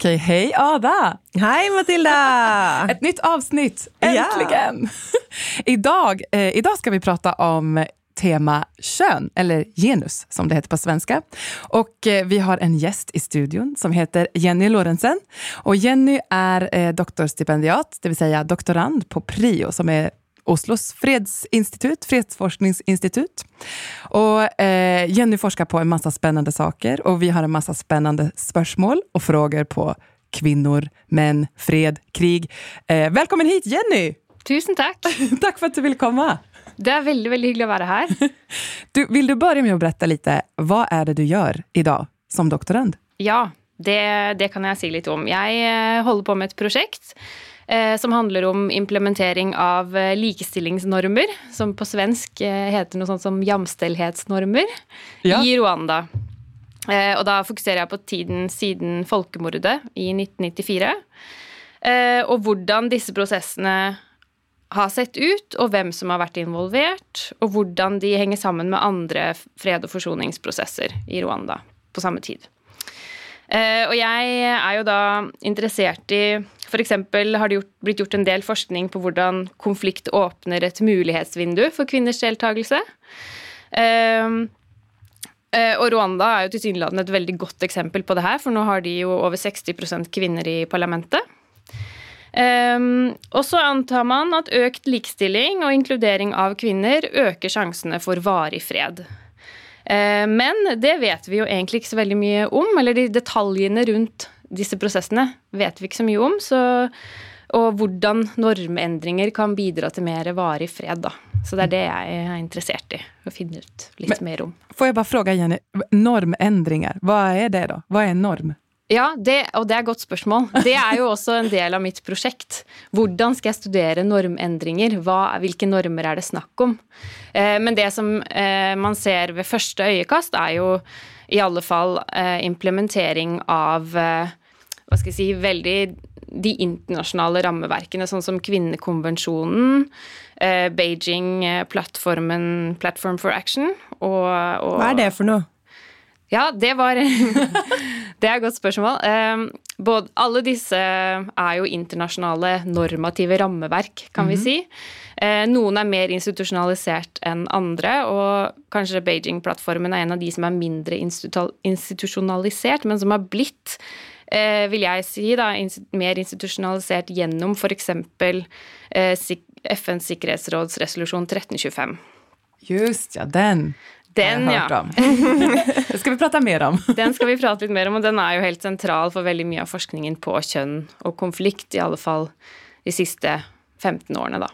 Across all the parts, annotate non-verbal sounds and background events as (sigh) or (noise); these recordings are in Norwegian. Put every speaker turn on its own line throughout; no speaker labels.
Okej, hei Ada!
Hei, Matilda! (laughs)
Et nytt avsnitt, äntligen! Ja. (laughs) idag, eh, idag ska vi prata om tema kön, eller genus som det heter på svenska. Och eh, vi har en gäst i studion som heter Jenny Lorentzen. Och Jenny är eh, doktorstipendiat, det vill säga doktorand på PRIO som är Oslos fredsinstitut, fredsforskningsinstitut. Och, eh, Jenny forskar på en massa spännande saker och vi har en massa spännande spörsmål och frågor på kvinnor, män, fred, krig. Eh, välkommen hit Jenny!
Tusen takk! (laughs)
takk for at du ville komme!
Det er veldig veldig hyggelig å være her. (laughs)
Du, vil du bare med å berette litt hva er det du gjør i dag som doktorand?
Ja, det, det kan jeg si litt om. Jeg holder på med et projekt Eh, som handler om implementering av eh, likestillingsnormer, som på svensk eh, heter noe sånt som jamstellhetsnormer, ja. i Rwanda. Og da fokuserer jeg på tiden siden folkemordet i 1994. Og hvordan disse prosessene har sett ut, og hvem som har vært involvert, og hvordan de henger sammen med andre fred- og forsoningsprosesser i Rwanda på samme tid. Og jeg er jo da interessert i F.eks. har det gjort, blitt gjort en del forskning på hvordan konflikt åpner et mulighetsvindu for kvinners deltakelse. Um, og Rwanda er jo tilsynelatende et veldig godt eksempel på det her, for nå har de jo over 60% kvinner i parlamentet. Um, og så antar man at økt likestilling og inkludering av kvinner øker sjansene for varig fred. Uh, men det vet vi jo egentlig ikke så veldig mye om, eller de detaljene rundt disse prosessene vet vi ikke så mye om. Så, og hvordan normendringer kan bidra til mer varig fred. Da. Så det er det jeg er interessert i å finne ut litt Men, mer om.
Får jeg bare spørre, Jenny, normendringer, hva er det da? Hva er en norm?
Ja, det, og det er et godt spørsmål. Det er jo også en del av mitt prosjekt. Hvordan skal jeg studere normendringer? Hva, hvilke normer er det snakk om? Eh, men det som eh, man ser ved første øyekast, er jo i alle fall eh, implementering av eh, hva skal jeg si, veldig de internasjonale rammeverkene, sånn som kvinnekonvensjonen, eh, Beijing-plattformen Platform for Action og, og,
Hva er det for noe?
Ja, det var (laughs) Det er et godt spørsmål. Eh, både, alle disse er jo internasjonale normative rammeverk, kan mm -hmm. vi mhm. si. Eh, noen er mer institusjonalisert enn andre, og kanskje Beijing-plattformen er en av de som er mindre institusjonalisert, men som har blitt vil jeg si, da, mer institusjonalisert gjennom f.eks. Eh, FNs sikkerhetsråds resolusjon 1325.
Just ja, den.
Den,
om. (laughs) det skal vi prate mer om. (laughs)
den skal vi prate litt mer om, og den er jo helt sentral for veldig mye av forskningen på kjønn og konflikt, i alle fall de siste 15 årene, da.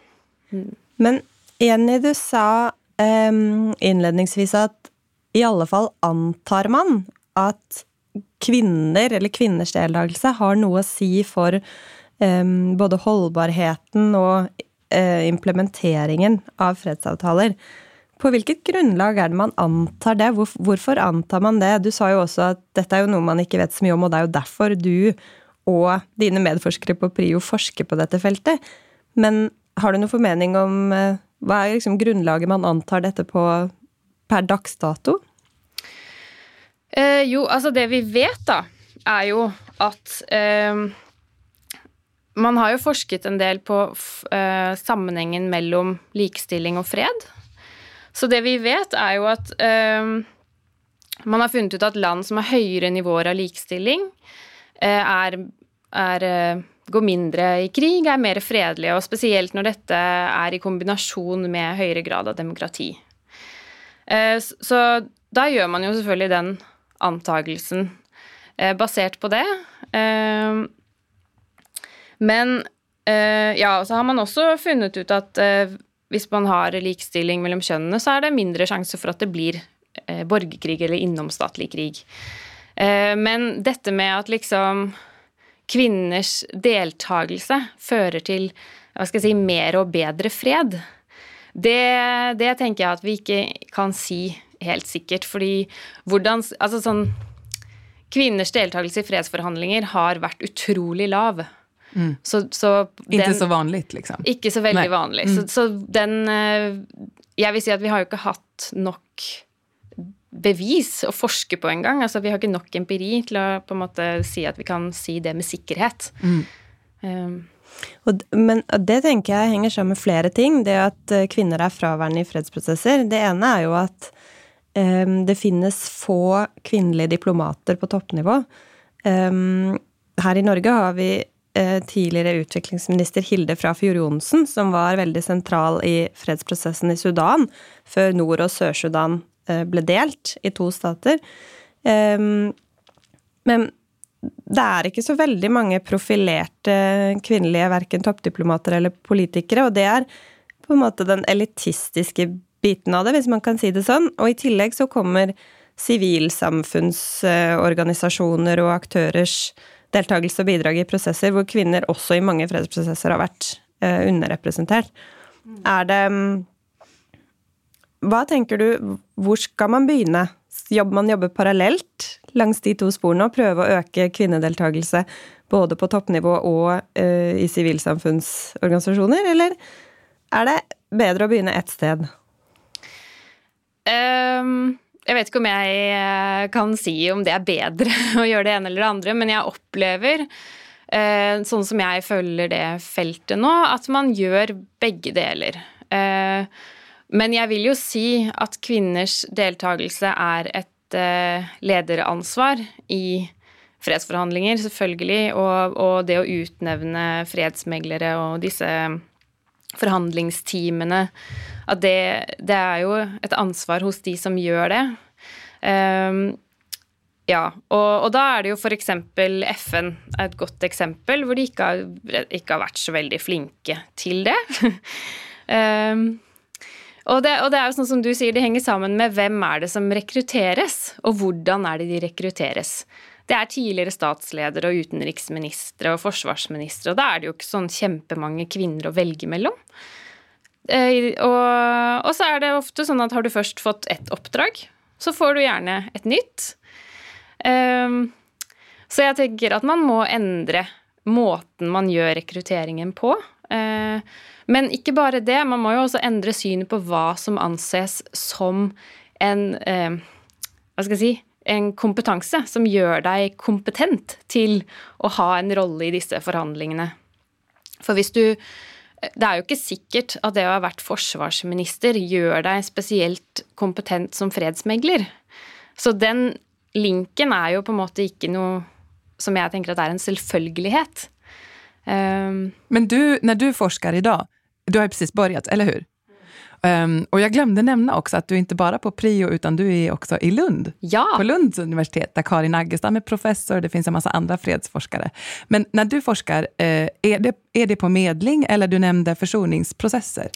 Mm. Men Jenny, du sa um, innledningsvis at i alle fall antar man at kvinner, eller kvinners deltakelse, har noe å si for um, både holdbarheten og uh, implementeringen av fredsavtaler. På hvilket grunnlag er det man antar det? Hvor, hvorfor antar man det? Du sa jo også at dette er jo noe man ikke vet så mye om, og det er jo derfor du og dine medforskere på PRIO forsker på dette feltet. Men har du noen formening om uh, hva er liksom grunnlaget man antar dette på per dags dato?
Eh, jo, altså det vi vet, da, er jo at eh, Man har jo forsket en del på eh, sammenhengen mellom likestilling og fred. Så det vi vet, er jo at eh, man har funnet ut at land som har høyere nivåer av likestilling, eh, er, er eh, går mindre i krig, er mer fredelige, og spesielt når dette er i kombinasjon med høyere grad av demokrati. Så da gjør man jo selvfølgelig den antagelsen eh, basert på det. Eh, men eh, ja, så har man også funnet ut at hvis man har likestilling mellom kjønnene, så er det mindre sjanse for at det blir borgerkrig eller innomstatlig krig. Men dette med at liksom kvinners deltakelse fører til hva skal jeg si, mer og bedre fred, det, det tenker jeg at vi ikke kan si helt sikkert. Fordi hvordan Altså sånn Kvinners deltakelse i fredsforhandlinger har vært utrolig lav.
Mm. Så, så den, ikke så vanlig, liksom?
Ikke så veldig Nei. vanlig. Mm. Så, så, den eh, Jeg vil si at vi har jo ikke hatt nok bevis å forske på engang. Altså, vi har ikke nok empiri til å på en måte si at vi kan si det med sikkerhet. Mm.
Um. Og, men det tenker jeg henger sammen med flere ting. Det at eh, kvinner er fraværende i fredsprosesser. Det ene er jo at det finnes få kvinnelige diplomater på toppnivå. Um, her i Norge har vi uh, tidligere utviklingsminister Hilde Frafjord Johnsen, som var veldig sentral i fredsprosessen i Sudan, før Nord- og Sør-Sudan uh, ble delt i to stater. Um, men det er ikke så veldig mange profilerte kvinnelige verken toppdiplomater eller politikere, og det er på en måte den elitistiske biten av det, hvis man kan si det sånn. Og i tillegg så kommer sivilsamfunnsorganisasjoner og aktørers deltakelse og bidrag i prosesser hvor kvinner også i mange fredsprosesser har vært eh, underrepresentert. Er det Hva tenker du, hvor skal man begynne? Jobb, man jobber parallelt langs de to sporene og prøve å øke kvinnedeltakelse både på toppnivå og uh, i sivilsamfunnsorganisasjoner, eller er det bedre å begynne ett sted?
Um, jeg vet ikke om jeg eh, kan si om det er bedre (laughs) å gjøre det ene eller det andre, men jeg opplever, uh, sånn som jeg følger det feltet nå, at man gjør begge deler. Uh, men jeg vil jo si at kvinners deltakelse er et uh, lederansvar i fredsforhandlinger, selvfølgelig, og, og, det å utnevne fredsmeglere og disse forhandlingsteamene At det, det er jo et ansvar hos de som gjør det. Um, ja, og, og, da er det jo f.eks. FN er et godt eksempel, hvor de ikke har, ikke har, vært så veldig flinke til det. um, (laughs) Og det, og det, er jo sånn som du sier, de henger sammen med hvem er det som rekrutteres, og hvordan er det de rekrutteres. Det er tidligere statsledere og utenriksministre og forsvarsministre, og da er det jo ikke sånn kjempemange kvinner å velge mellom. Eh, og, så er det ofte sånn at har du først fått ett oppdrag, så får du gjerne et nytt. Um, så jeg tenker at man må endre måten man gjør rekrutteringen på. Uh, men ikke bare det, man må jo også endre synet på hva som anses som en eh, Hva skal jeg si en kompetanse som gjør deg kompetent til å ha en rolle i disse forhandlingene. For hvis du Det er jo ikke sikkert at det å ha vært forsvarsminister gjør deg spesielt kompetent som fredsmegler. Så den linken er jo på en måte ikke noe som jeg tenker at er en selvfølgelighet.
Um, Men du, når du forsker i dag, du har jo precis begynt, eller hur? Um, och jag glömde nämna också att du inte bara på Prio, utan du är också i Lund.
Ja.
På Lunds universitet, där Karin Aggestam är professor, det finns en massa andra fredsforskare. Men när du forskar, uh, är, det, är det på medling, eller du nämnde försoningsprocesser?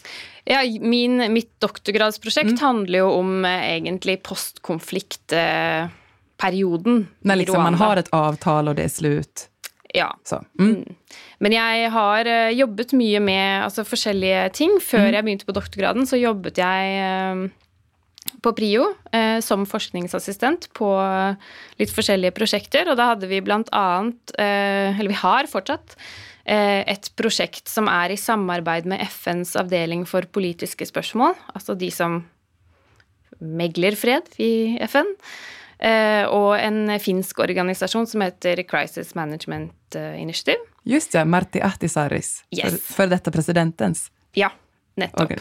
Ja, min, mitt doktorgradsprojekt mm. handler jo om uh, egentlig postkonfliktperioden. Uh,
När liksom man har ett avtal och det är slut?
Ja. Mm. mm. Men jeg har uh, jobbet mye med altså, forskjellige ting. Før mm. jeg begynte på doktorgraden, så jobbet jeg uh, på Prio uh, som forskningsassistent på litt forskjellige prosjekter. Og da hadde vi blant annet, eller vi har fortsatt, et prosjekt som er i samarbeid med FNs avdeling for politiske spørsmål. Altså de som megler fred i FN. Eh, og en finsk organisasjon som heter Crisis Management eh, Initiative.
Just det, Marti Ahtisaris, yes. for dette presidentens
ja, nettopp.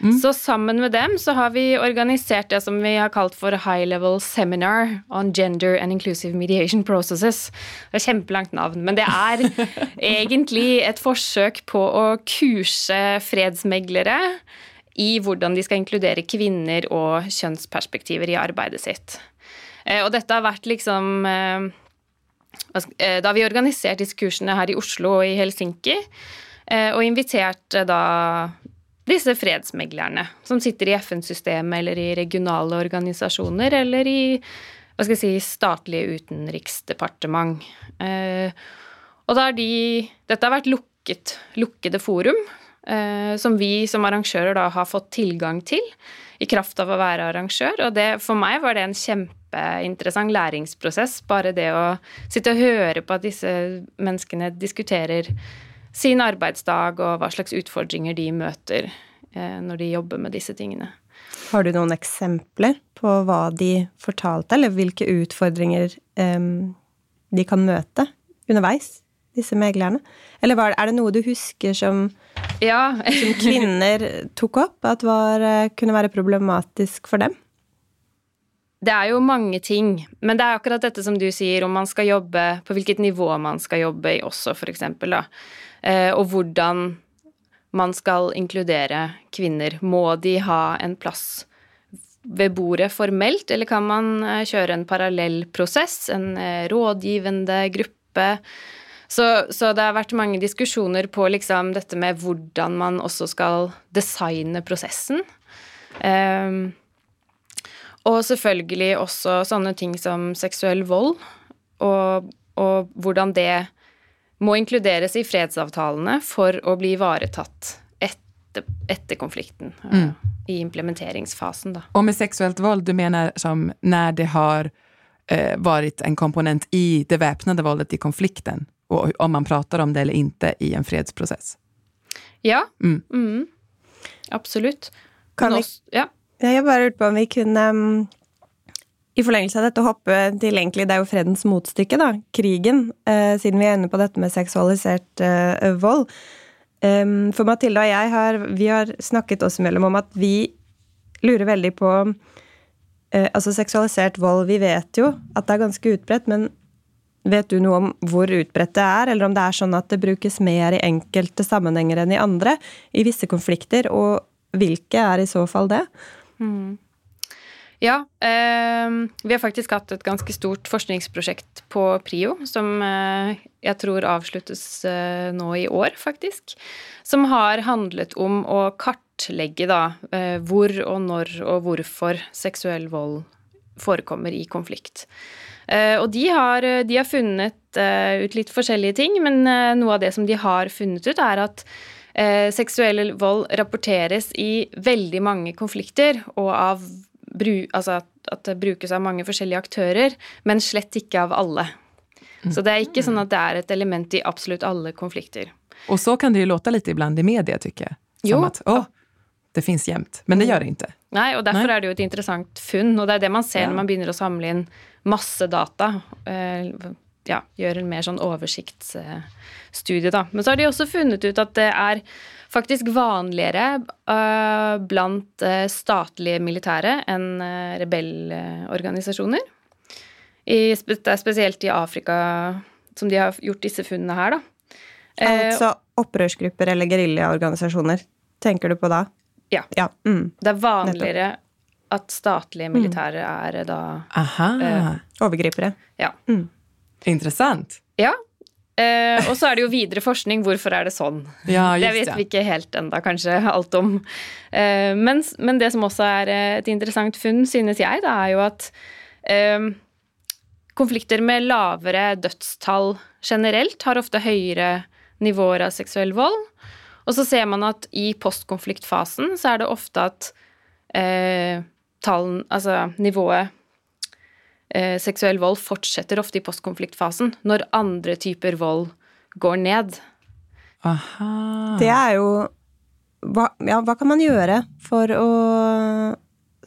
Mm. Så sammen med dem så har vi organisert det som vi har kalt for High Level Seminar on Gender and Inclusive Mediation Processes. Det er kjempelangt navn, men det er (laughs) egentlig et forsøk på å kurse fredsmeglere i hvordan de skal inkludere kvinner og kjønnsperspektiver i arbeidet sitt. Eh, og dette har vært liksom eh, eh, Da vi organiserte disse kursene her i Oslo og i Helsinki, og inviterte da disse fredsmeglerne som sitter i FN-systemet eller i regionale organisasjoner eller i hva skal jeg si, statlige utenriksdepartement. Og da har de Dette har vært lukket, lukkede forum som vi som arrangører da har fått tilgang til i kraft av å være arrangør. Og det, for meg var det en kjempeinteressant læringsprosess. Bare det å sitte og høre på at disse menneskene diskuterer sin arbeidsdag og hva slags utfordringer de møter eh, når de jobber med disse tingene.
Har du noen eksempler på hva de fortalte, eller hvilke utfordringer um, de kan møte underveis, disse meglerne? Eller er det noe du husker som,
ja.
som kvinner tok opp, at var, eh, kunne være problematisk for dem?
Det er jo mange ting, men det er akkurat dette som du sier, om man skal jobbe, på hvilket nivå man skal jobbe i også, for eksempel, da. Eh, og hvordan man skal inkludere kvinner. Må de ha en plass ved bordet formelt, eller kan man eh, kjøre en parallell prosess, en eh, rådgivende gruppe? Så, så, det har vært mange diskusjoner på liksom dette med hvordan man også skal designe prosessen. Um, og selvfølgelig også sånne ting som seksuell vold, og, og, hvordan det må inkluderes i fredsavtalene for å bli ivaretatt etter, etter konflikten. Mm. I implementeringsfasen, da.
Og med seksuelt vold, du mener som når det har eh, vært en komponent i det væpnede voldet i konflikten? Og om man prater om det eller ikke i en fredsprosess?
Ja. Mm. Mm. Absolutt.
Kan vi, også, ja. Jeg bare lurte på om vi kunne um, i forlengelse av dette hoppe til egentlig Det er jo fredens motstykke, da. Krigen. Uh, siden vi er inne på dette med seksualisert uh, vold. For Mathilde og jeg har, vi har snakket oss imellom om at vi lurer veldig på uh, Altså seksualisert vold. Vi vet jo at det er ganske utbredt, men vet du noe om hvor utbredt det er, eller om det er sånn at det brukes mer i enkelte sammenhenger enn i andre, i visse konflikter, og hvilke er i så fall det? Mm.
Ja, eh, vi har faktisk hatt et ganske stort forskningsprosjekt på PRIO, som eh, jeg tror avsluttes eh, nå i år, faktisk. Som har handlet om å kartlegge da eh, hvor og når og hvorfor seksuell vold forekommer i konflikt. Eh, og de har, de har funnet eh, ut litt forskjellige ting, men noe av det som de har funnet ut, er at seksuell vold rapporteres i veldig mange konflikter, og av altså at det brukes av mange forskjellige aktører, men slett ikke av alle. Mm. Så det er ikke sånn at det er et element i absolutt alle konflikter.
Og så kan det jo låte litt iblant i media, tykker jeg. Som jo. at å, det fins jevnt. Men det gjør det ikke.
Nei, og derfor Nei. er det jo et interessant funn, og det er det man ser ja. når man begynner å samle inn masse data. Eh, ja, gjør en mer sånn oversiktsstudie, da. Men så har de også funnet ut at det er faktisk vanligere uh, blant uh, statlige militære enn uh, rebellorganisasjoner. I, det er spesielt i Afrika som de har gjort disse funnene her, da.
Altså opprørsgrupper eller geriljaorganisasjoner, tenker du på da?
Ja.
ja. Mm.
Det er vanligere at statlige militære mm. er da
Aha.
Overgripere.
Ja.
Mm.
Interessant.
Ja. Eh, og så er det jo videre forskning. Hvorfor er det sånn?
Ja,
det vet vi ikke helt enda kanskje alt om. Eh, men, men, det som også er et interessant funn, synes jeg, da, er jo at eh, konflikter med lavere dødstall generelt har ofte høyere nivåer av seksuell vold. Og så ser man at i postkonfliktfasen så er det ofte at eh, tallen, altså nivået eh, seksuell vold fortsetter ofte i postkonfliktfasen, når andre typer vold går ned.
Aha.
Det er jo hva, ja, hva kan man gjøre for å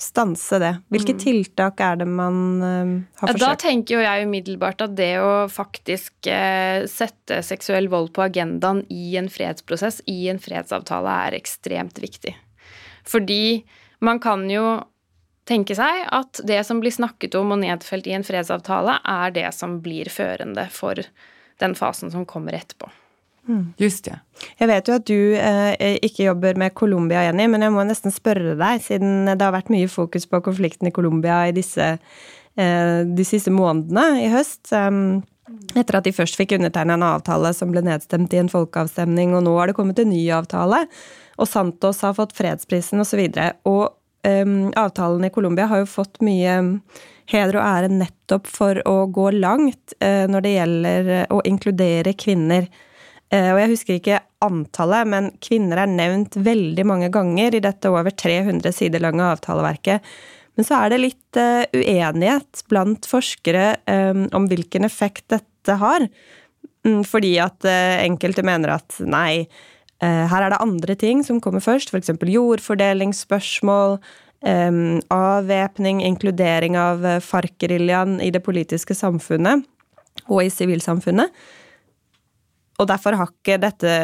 stanse det? Hvilke mm. tiltak er det man uh, har forsøkt?
Da tenker jo jeg umiddelbart at det å faktisk uh, sette seksuell vold på agendaen i en fredsprosess, i en fredsavtale, er ekstremt viktig. Fordi man kan jo tenke seg at det som blir snakket om og nedfelt i en fredsavtale, er det som blir førende for den fasen som kommer etterpå.
Mm. Just det.
Jeg vet jo at du eh, ikke jobber med Colombia, Jenny, men jeg må nesten spørre deg, siden det har vært mye fokus på konflikten i Colombia i disse, eh, de siste månedene i høst. Um, etter at de først fikk undertegna en avtale som ble nedstemt i en folkeavstemning, og nå har det kommet en ny avtale, og Santos har fått fredsprisen osv. Og, så og um, avtalen i Colombia har jo fått mye heder og ære nettopp for å gå langt uh, når det gjelder å inkludere kvinner. Uh, og jeg husker ikke antallet, men kvinner er nevnt veldig mange ganger i dette over 300 sider lange avtaleverket. Men så er det litt uh, uenighet blant forskere um, om hvilken effekt dette har. Um, fordi at enkelte mener at nei, Eh, her er det andre ting som kommer først, f.eks. jordfordelingsspørsmål, um, avvæpning, inkludering av FARC-geriljaen i det politiske samfunnet og i sivilsamfunnet. Og derfor har ikke dette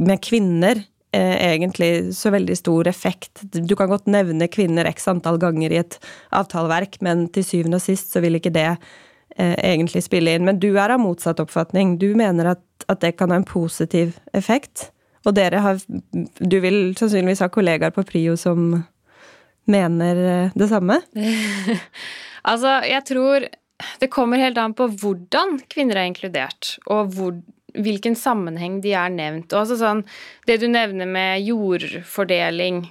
med kvinner eh, egentlig så veldig stor effekt. Du kan godt nevne kvinner x antall ganger i et avtaleverk, men til syvende og sist så vil ikke det eh, egentlig spille inn. Men du er av motsatt oppfatning. Du mener at, at det kan ha en positiv effekt. Og dere har Du vil sannsynligvis ha kollegaer på Prio som mener eh, det samme? (laughs)
altså, jeg tror det kommer helt an på hvordan kvinner er inkludert, og hvor, hvilken sammenheng de er nevnt. Og altså sånn, det du nevner med jordfordeling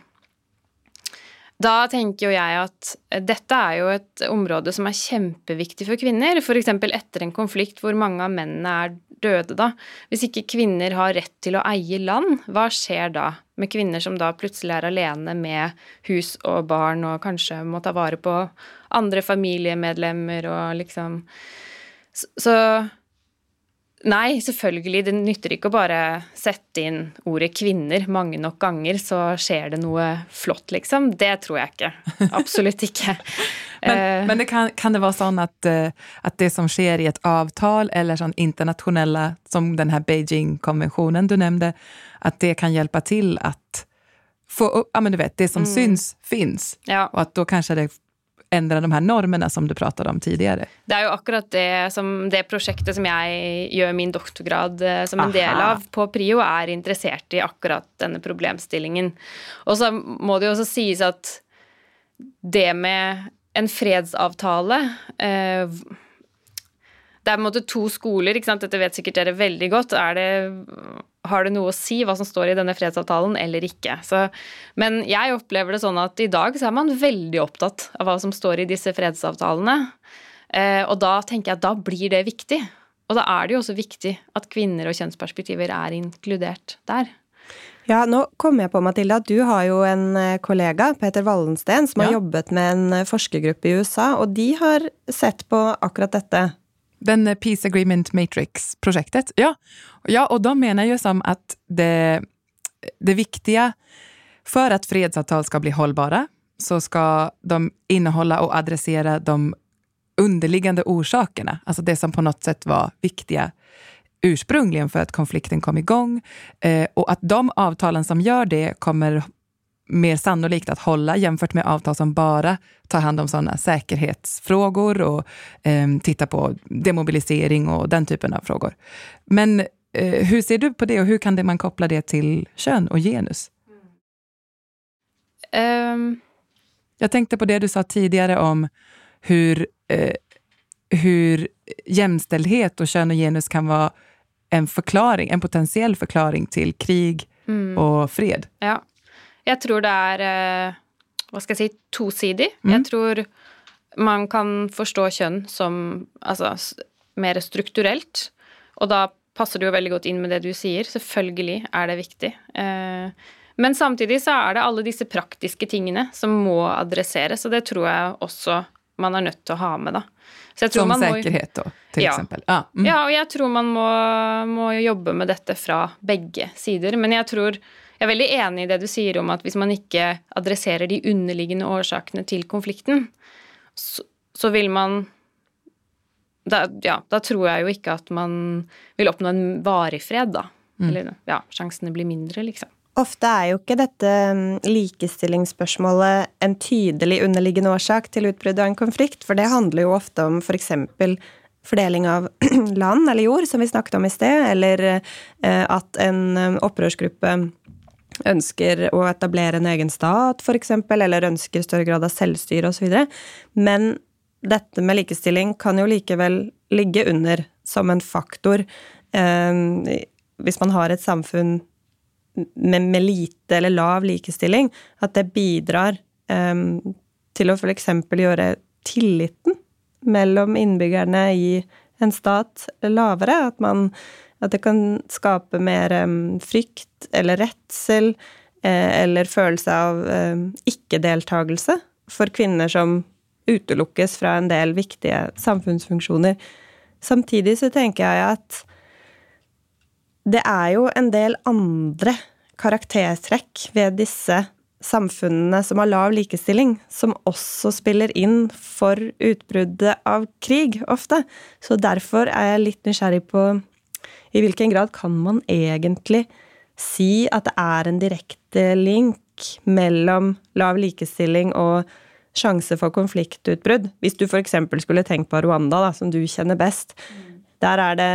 da tenker jo jeg at dette er jo et område som er kjempeviktig for kvinner. F.eks. etter en konflikt hvor mange av mennene er døde, da. Hvis ikke kvinner har rett til å eie land, hva skjer da med kvinner som da plutselig er alene med hus og barn og kanskje må ta vare på andre familiemedlemmer og liksom Så Nei, selvfølgelig. Det nytter ikke å bare sette inn ordet kvinner mange nok ganger, så skjer det noe flott, liksom. Det tror jeg ikke. Absolutt ikke. (laughs)
men, uh, men det kan, kan, det være sånn at, uh, at, det som skjer i et avtal, eller sånn internasjonelle, som denne Beijing-konvensjonen du nevnte, at det kan hjelpe til at få opp Ja, men du vet, det som mm. syns, fins.
Ja.
Og at da kanskje det endre de her normene som du pratet om tidligere.
Det er jo akkurat det, som, det prosjektet som jeg gjør min doktorgrad eh, som en Aha. del av på PRIO, er interessert i akkurat denne problemstillingen. Og så må det jo også sies at det med en fredsavtale eh, det er på en måte to skoler, ikke sant? dette vet sikkert dere veldig godt. Det, har det noe å si hva som står i denne fredsavtalen eller ikke? Så, men jeg opplever det sånn at i dag så er man veldig opptatt av hva som står i disse fredsavtalene. Eh, og da tenker jeg at da blir det viktig. Og da er det jo også viktig at kvinner og kjønnsperspektiver er inkludert der.
Ja, nå kommer jeg på, Mathilde, at du har jo en eh, kollega, Peter Wallensten, som ja. har jobbet med en forskergruppe i USA, og de har sett på akkurat dette.
Den Peace Agreement Matrix-projektet. Ja. ja, og de mener jeg som at det, det viktige for at fredsavtal skal bli holdbare, så skal de innehålla og adressere de underliggende årsakene, altså det som på noe sett var viktige ursprungligen for at konflikten kom igång. Eh, og at de avtalen som gjør det kommer mer sannolikt att hålla jämfört med avtal som bara tar hand om sådana säkerhetsfrågor och eh, tittar på demobilisering och den typen av frågor. Men eh, hur ser du på det och hur kan det man koppla det till kön och genus? Um. Jag tänkte på det du sa tidigare om hur, eh, hur jämställdhet och kön och genus kan vara en förklaring, en potentiell förklaring till krig mm. og fred.
Ja. Jeg tror det er eh, hva skal jeg si, tosidig. Mm. Jeg tror man kan forstå kjønn som altså, mer strukturelt. Og da passer det jo veldig godt inn med det du sier. Selvfølgelig er det viktig. Eh, men samtidig så er det alle disse praktiske tingene som må adresseres, og det tror jeg også man er nødt til å ha med, da.
som sikkerhet, da, til
ja.
eksempel.
Ah, mm. Ja, og jeg tror man må, må jobbe med dette fra begge sider. Men jeg tror jeg er veldig enig i det du sier om at hvis man ikke adresserer de underliggende årsakene til konflikten, så, så vil man da, ja, da tror jeg jo ikke at man vil oppnå en varig fred, da. Mm. Eller ja, sjansene blir mindre, liksom.
Ofte er jo ikke dette mm, likestillingsspørsmålet en tydelig underliggende årsak til utbruddet av en konflikt, for det handler jo ofte om f.eks. For fordeling av (clears throat) land eller jord, som vi snakket om i sted, eller eh, at en mm, opprørsgruppe ønsker å etablere en egen stat, f.eks., eller ønsker større grad av selvstyre osv. Men dette med likestilling kan jo likevel ligge under som en faktor eh, hvis man har et samfunn med, med, lite eller lav likestilling, at det bidrar eh, til å f.eks. gjøre tilliten mellom innbyggerne i en stat lavere. At man at det kan skape mer um, frykt eller redsel eh, eller følelse av um, ikke-deltakelse for kvinner som utelukkes fra en del viktige samfunnsfunksjoner. Samtidig så tenker jeg at det er jo en del andre karaktertrekk ved disse samfunnene som har lav likestilling, som også spiller inn for utbruddet av krig, ofte. Så derfor er jeg litt nysgjerrig på i hvilken grad kan man egentlig si at det er en direkte link mellom lav likestilling og sjanse for konfliktutbrudd? Hvis du f.eks. skulle tenkt på Rwanda, da, som du kjenner best. Der er det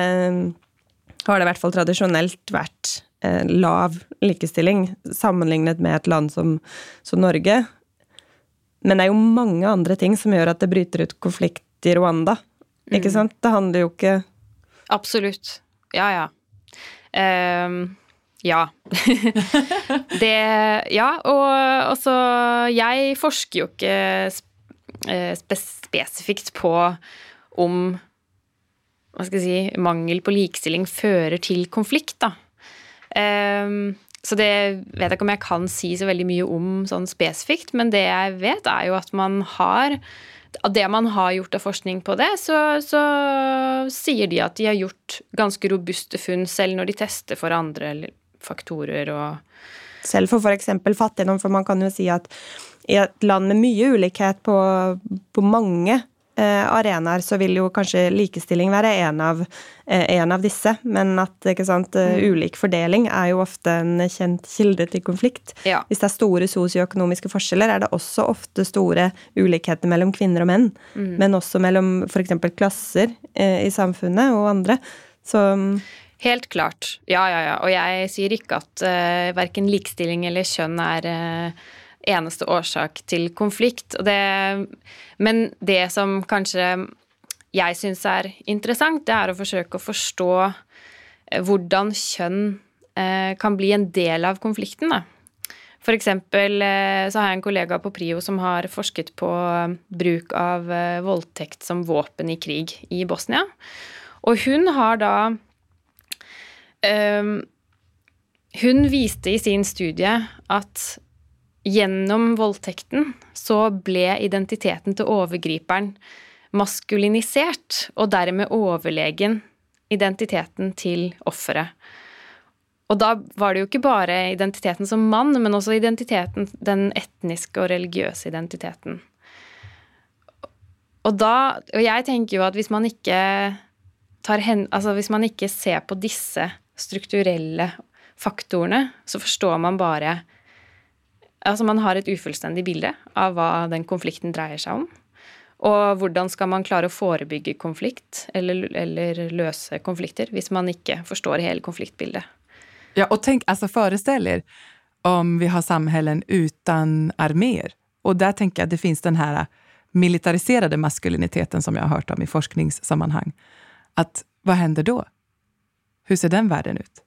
har det i hvert fall tradisjonelt vært eh, lav likestilling sammenlignet med et land som, som, Norge. Men det er jo mange andre ting som gjør at det bryter ut konflikt i Rwanda. Ikke mm. sant? Det handler jo ikke
Absolutt. Ja, ja. Um, ja. (laughs) det Ja, og også Jeg forsker jo ikke eh, spesifikt på om hva skal jeg si, mangel på likestilling fører til konflikt, da. Um, så det vet jeg ikke om jeg kan si så veldig mye om sånn spesifikt, men det jeg vet, er jo at man har Av det man har gjort av forskning på det, så, så sier de at de har gjort ganske robuste funn selv når de tester for andre faktorer og
Selv for f.eks. fattigdom, for man kan jo si at i et land med mye ulikhet på, på mange arenaer så vil jo kanskje likestilling være en av, eh, en av disse, men at sant, eh, mm. ulik fordeling er jo ofte en kjent kilde til konflikt. Ja. Hvis det er store sosioøkonomiske forskjeller, er det også ofte store ulikheter mellom kvinner og menn, mm. men også mellom f.eks. klasser i samfunnet og andre. Så mm,
Helt klart. Ja, ja, ja. Og jeg sier ikke at uh, verken likestilling eller kjønn er uh, eneste årsak til konflikt. Det, men det som kanskje jeg syns er interessant, det er å forsøke å forstå eh, hvordan kjønn eh, kan bli en del av konflikten. Da. For eksempel eh, så har jeg en kollega på Prio som har forsket på bruk av voldtekt som våpen i krig i Bosnia. Og hun har da Hun viste i sin studie at Gjennom voldtekten så ble identiteten til overgriperen maskulinisert, og dermed overlegen identiteten til offeret. Og da var det jo ikke bare identiteten som mann, men også identiteten, den etniske og religiøse identiteten. Og da Og jeg tenker jo at hvis man ikke tar hen, altså hvis man ikke ser på disse strukturelle faktorene, så forstår man bare Altså man har et ufullstendig bilde av hva den konflikten dreier seg om. Og hvordan skal man klare å forebygge konflikt eller, eller løse konflikter hvis man ikke forstår hele konfliktbildet?
Ja, og tenk, altså forestiller om vi har samfunn uten armeer. Og der tenker jeg det fins den her militariserede maskuliniteten som jeg har hørt om i forskningssammenheng. At hva hender da? Hvordan ser den verden ut?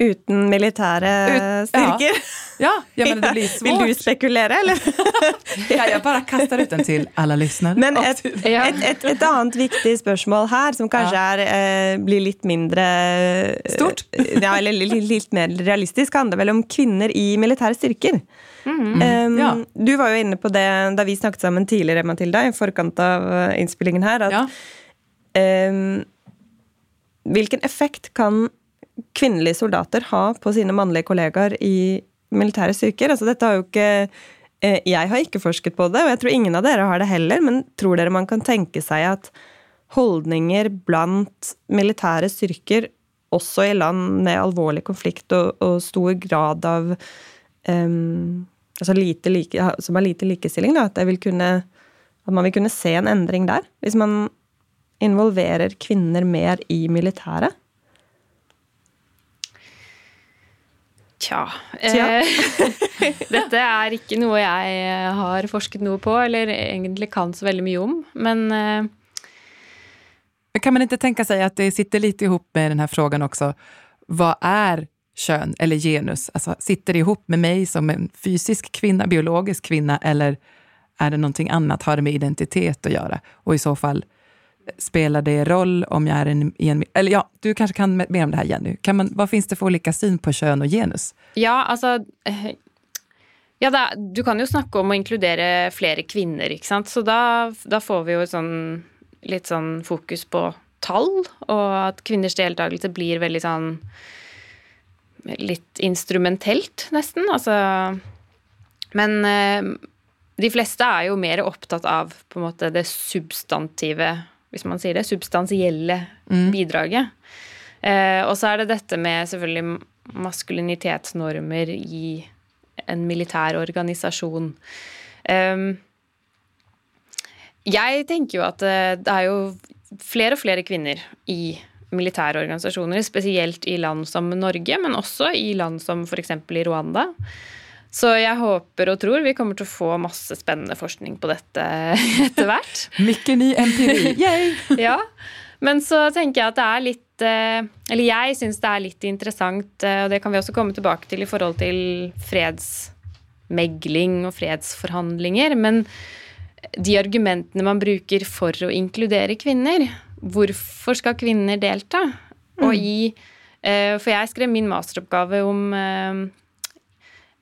Uten militære Ut, styrker.
Ja. ja, ja men det (laughs) blir svårt.
Vil du spekulere, eller? (laughs)
ja, jeg bare kaster ut den til alle lyttere.
Men et, et, et, et, annet viktig spørsmål her, som kanskje er, eh, blir litt mindre
eh, Stort? (laughs)
ja, eller litt, litt, mer realistisk, handler vel om kvinner i militære styrker. Mm, um, ja. Du var jo inne på det da vi snakket sammen tidligere, Matilda, i forkant av eh, innspillingen her, at um, Hvilken effekt kan kvinnelige soldater ha på sine mannlige kollegaer i militære styrker? Altså, dette har jo ikke eh, Jeg har ikke forsket på det, og jeg tror ingen av dere har det heller, men tror dere man kan tenke seg at holdninger blant militære styrker, også i land med alvorlig konflikt og, og stor grad av um, altså like, Som har lite likestilling, da, at, kunne, at man vil kunne se en endring der? Hvis man involverer kvinner mer i militæret?
Tja. Tja. Eh, (laughs) dette er ikke noe jeg har forsket noe på, eller egentlig kan så veldig mye om, men eh,
Kan man ikke tenke seg at det sitter litt ihop med denne spørsmålen også? Hva er kjønn eller genus? Altså, sitter det ihop med meg som en fysisk kvinne, biologisk kvinne, eller er det noe annet? Har det med identitet å gjøre? Og i så fall, Spelar det roll om jag är en, en... Eller ja, du kanske kan mer om det här Jenny. Kan man, vad finns det för olika syn på kön og genus?
Ja, altså ja, da, Du kan jo snakke om å inkludere flere kvinner, ikke sant. Så da, da får vi jo sånn, litt sånn fokus på tall, og at kvinners deltakelse blir veldig sånn Litt instrumentelt, nesten. Altså Men eh, de fleste er jo mer opptatt av på en måte det substantive, hvis man sier det, substansielle bidraget. Eh, og så er det dette med selvfølgelig maskulinitetsnormer i en militær organisasjon. Um, jeg tenker jo at eh, det er jo flere og flere kvinner i militære organisasjoner, spesielt i land som Norge, men også i land som f.eks. i Rwanda. Så jeg håper og tror vi kommer til å få masse spennende forskning på dette (laughs) etter hvert.
Mye ny empiri. (laughs) Yay!
ja. Men så tenker jeg at det er litt eh, Eller jeg syns det er litt interessant, eh, og det kan vi også komme tilbake til i forhold til fredsmegling og fredsforhandlinger. Men de argumentene man bruker for å inkludere kvinner. Hvorfor skal kvinner delta? Mm. Og i eh, For jeg skrev min masteroppgave om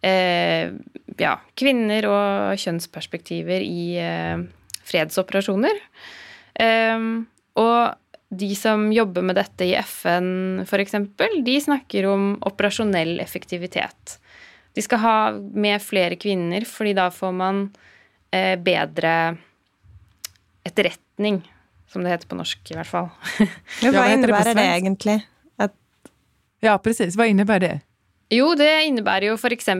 eh, eh, ja, kvinner og kjønnsperspektiver i fredsoperasjoner. Og de som jobber med dette i FN, f.eks., de snakker om operasjonell effektivitet. De skal ha med flere kvinner, fordi da får man eh, bedre etterretning, som det heter på norsk i hvert fall.
ja, hva innebærer det, det egentlig? At
ja, presis. Hva innebærer det?
Jo, det innebærer jo f.eks.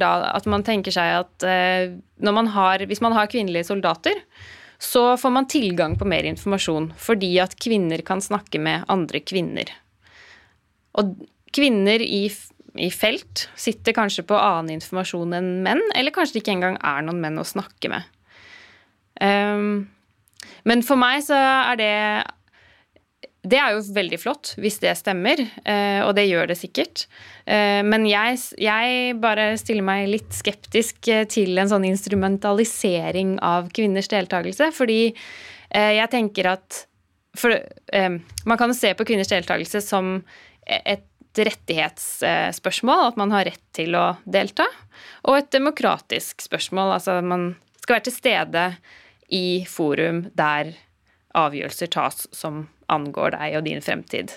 da at man tenker seg at eh, man har, hvis man har kvinnelige soldater, så får man tilgang på mer informasjon fordi at kvinner kan snakke med andre kvinner. Og kvinner i i felt sitter kanskje på annen informasjon enn menn, eller kanskje det ikke engang er noen menn å snakke med. Um, men for meg så er det Det er jo veldig flott hvis det stemmer, uh, og det gjør det sikkert. Uh, men jeg, jeg, bare stiller meg litt skeptisk eh, til en sånn instrumentalisering av kvinners deltakelse, fordi jeg tenker at for, Man kan jo se på kvinners deltakelse som et rettighetsspørsmål, at man har rett til å delta, og et demokratisk spørsmål, altså man skal være til stede i forum der avgjørelser tas som angår deg og din fremtid.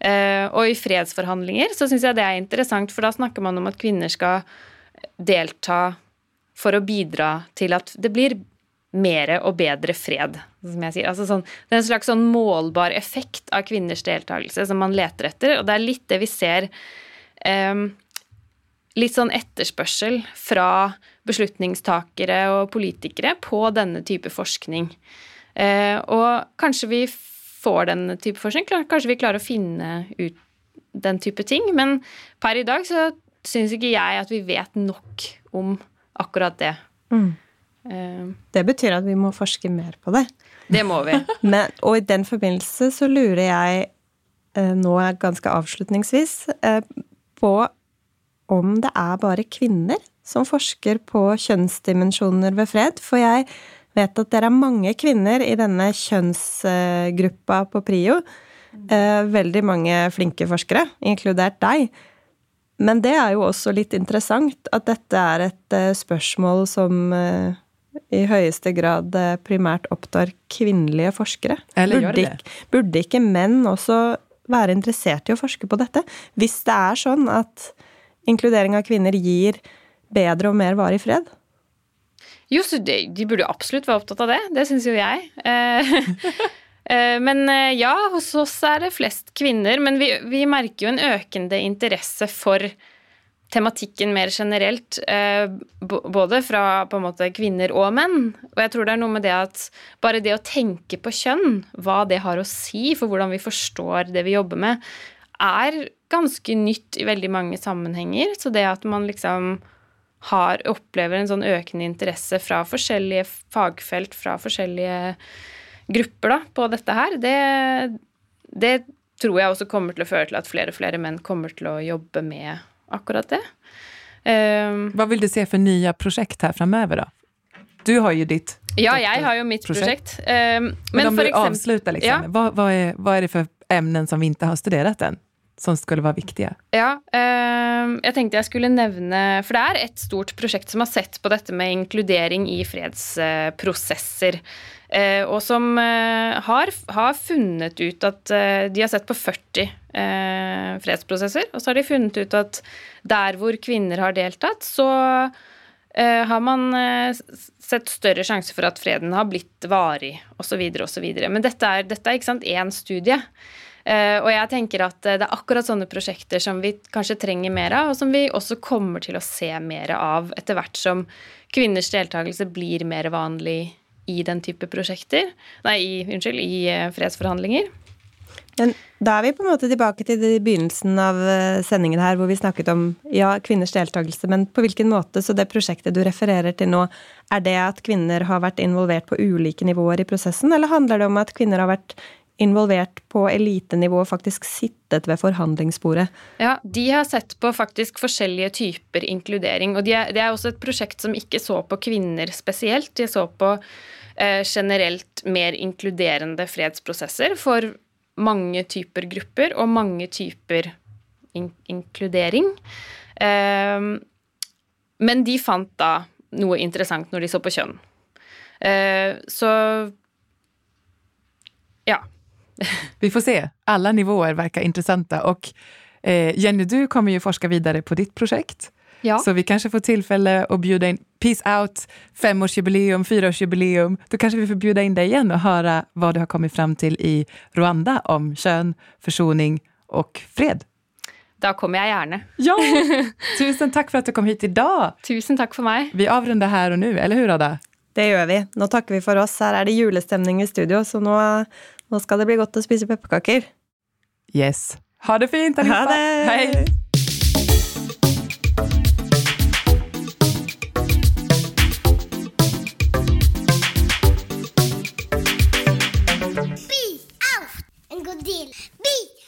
Eh, og i fredsforhandlinger så syns jeg det er interessant, for da snakker man om at kvinner skal delta for å bidra til at det blir mer og bedre fred, som jeg sier. Altså sånn, det er en slags sånn målbar effekt av kvinners deltakelse som man leter etter, og det er litt det vi ser um, Litt sånn etterspørsel fra beslutningstakere og politikere på denne type forskning. Uh, og kanskje vi får den type forskning, kanskje vi klarer å finne ut den type ting, men per i dag så syns ikke jeg at vi vet nok om akkurat det. Mm.
Uh, det betyr at vi må forske mer på det.
Det må vi. (laughs)
Men, og i den forbindelse så lurer jeg uh, nå ganske avslutningsvis uh, på om det er bare kvinner som forsker på kjønnsdimensjoner ved fred. For jeg vet at dere er mange kvinner i denne kjønnsgruppa på PRIO. Veldig mange flinke forskere, inkludert deg. Men det er jo også litt interessant at dette er et spørsmål som i høyeste grad eh, primært opptar kvinnelige forskere.
Eller burde, gjør
det. Burde ikke menn også være interessert i å forske på dette? Hvis det er sånn at inkludering av kvinner gir bedre og mer varig fred?
Jo, de, de burde jo absolutt være opptatt av det. Det syns jo jeg. Eh, (laughs) eh, men ja, hos oss er det flest kvinner. Men vi, vi merker jo en økende interesse for tematikken mer generelt, eh, både fra på en måte kvinner og menn. Og jeg tror det er noe med det at bare det å tenke på kjønn, hva det har å si for hvordan vi forstår det vi jobber med, er ganske nytt i veldig mange sammenhenger. Så det at man liksom har, opplever en sånn økende interesse fra forskjellige fagfelt, fra forskjellige grupper da, på dette her, det, det tror jeg også kommer til å føre til at flere og flere menn kommer til å jobbe med akkurat det.
Um, Hva vil du se for nye prosjekt her framover, da? Du har jo ditt
Ja, jeg har jo mitt prosjekt. Um,
men, men om du avslutter, liksom. Ja. Hva, hva, er, hva, er, det for emnen som vi ikke har studert ennå? Som skulle være viktige?
Ja, um, jeg tenkte jeg skulle nevne For det er et stort prosjekt som har sett på dette med inkludering i fredsprosesser. Uh, og som uh, har, har, funnet ut at uh, de har sett på 40 fredsprosesser. Og så har de funnet ut at der hvor kvinner har deltatt, så eh, har man eh, sett større sjanse for at freden har blitt varig, osv., osv. Men dette er, dette er ikke sant, én studie. Uh, og jeg tenker at det er akkurat sånne prosjekter som vi kanskje trenger mer av, og som vi også kommer til å se mer av etter hvert som kvinners deltakelse blir mer vanlig i den type prosjekter. Nei, i, unnskyld, i uh, fredsforhandlinger.
Men da er vi på en måte tilbake til begynnelsen av eh, sendingen her, hvor vi snakket om ja, kvinners deltakelse, men på hvilken måte? Så det prosjektet du refererer til nå, er det at kvinner har vært involvert på ulike nivåer i prosessen, eller handler det om at kvinner har vært involvert på elitenivå faktisk sittet ved forhandlingsbordet?
Ja, de har sett på faktisk forskjellige typer inkludering. Og det er, de er også et prosjekt som ikke så på kvinner spesielt. De så på eh, generelt mer inkluderende fredsprosesser for mange typer grupper og mange typer in inkludering. Eh, men de fant da noe interessant når de så på kjønn. Eh, så ja.
Vi får se. Alla nivåer verkar intressanta. Och eh, Jenny, du kommer ju forska videre på ditt projekt. Ja. Så vi kanskje får tilfelle å bjuda in Peace Out, femårsjubileum, fyraårsjubileum. Da kanskje vi får bjuda in deg igjen og høre hva du har kommet fram til i Rwanda om kön, forsoning og fred.
Da kommer jeg gjerne.
Ja! (laughs) Tusen takk for at du kom hit i dag.
Tusen takk for meg.
Vi avrunder her og nå, eller hur Ada?
Det gjør vi. Nå takker vi for oss. Her er det julestemning i studio, så nå, nå skal det bli godt å spise pepperkaker.
Yes. Ha det fint,
Ha det.
Hei. Be out and go deal. Be out.